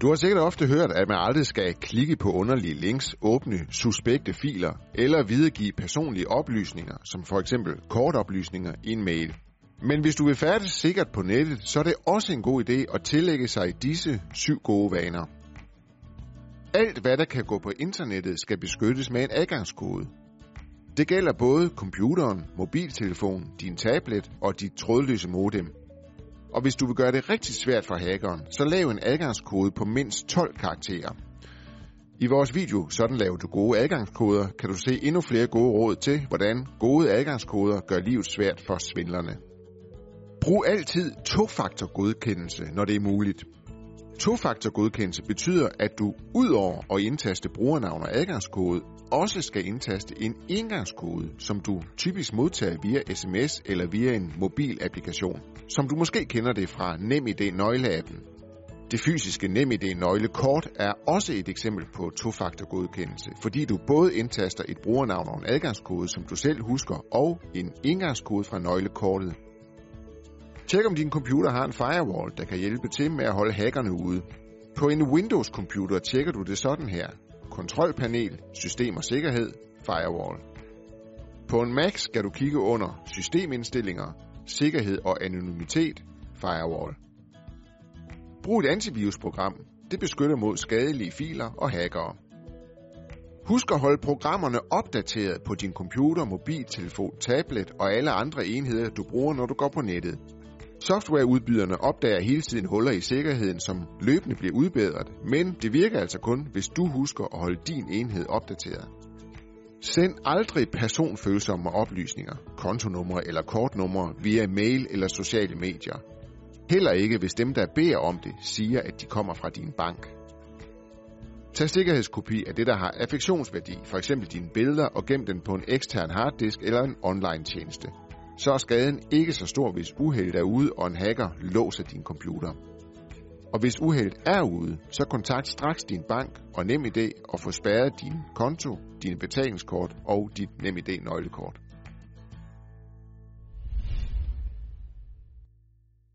Du har sikkert ofte hørt, at man aldrig skal klikke på underlige links, åbne suspekte filer eller videregive personlige oplysninger, som for eksempel kortoplysninger i en mail. Men hvis du vil færdes sikkert på nettet, så er det også en god idé at tillægge sig disse syv gode vaner. Alt hvad der kan gå på internettet skal beskyttes med en adgangskode. Det gælder både computeren, mobiltelefon, din tablet og dit trådløse modem. Og hvis du vil gøre det rigtig svært for hackeren, så lav en adgangskode på mindst 12 karakterer. I vores video, sådan laver du gode adgangskoder, kan du se endnu flere gode råd til, hvordan gode adgangskoder gør livet svært for svindlerne. Brug altid tofaktorgodkendelse, når det er muligt. Tofaktorgodkendelse betyder, at du udover at indtaste brugernavn og adgangskode, også skal indtaste en engangskode, som du typisk modtager via sms eller via en mobil applikation, som du måske kender det fra NemID nøgleappen. Det fysiske NemID nøglekort er også et eksempel på tofaktorgodkendelse, fordi du både indtaster et brugernavn og en adgangskode, som du selv husker, og en engangskode fra nøglekortet. Tjek om din computer har en firewall, der kan hjælpe til med at holde hackerne ude. På en Windows-computer tjekker du det sådan her. Kontrolpanel, system og sikkerhed, firewall. På en Mac skal du kigge under systemindstillinger, sikkerhed og anonymitet, firewall. Brug et antivirusprogram. Det beskytter mod skadelige filer og hackere. Husk at holde programmerne opdateret på din computer, mobiltelefon, tablet og alle andre enheder, du bruger, når du går på nettet. Softwareudbyderne opdager hele tiden huller i sikkerheden, som løbende bliver udbedret, men det virker altså kun, hvis du husker at holde din enhed opdateret. Send aldrig personfølsomme oplysninger, kontonumre eller kortnumre via mail eller sociale medier. Heller ikke, hvis dem, der beder om det, siger, at de kommer fra din bank. Tag sikkerhedskopi af det, der har affektionsværdi, f.eks. dine billeder, og gem den på en ekstern harddisk eller en online tjeneste så er skaden ikke så stor, hvis uheldet er ude, og en hacker låser din computer. Og hvis uheldet er ude, så kontakt straks din bank og NemID og få spærret din konto, dine betalingskort og dit NemID nøglekort.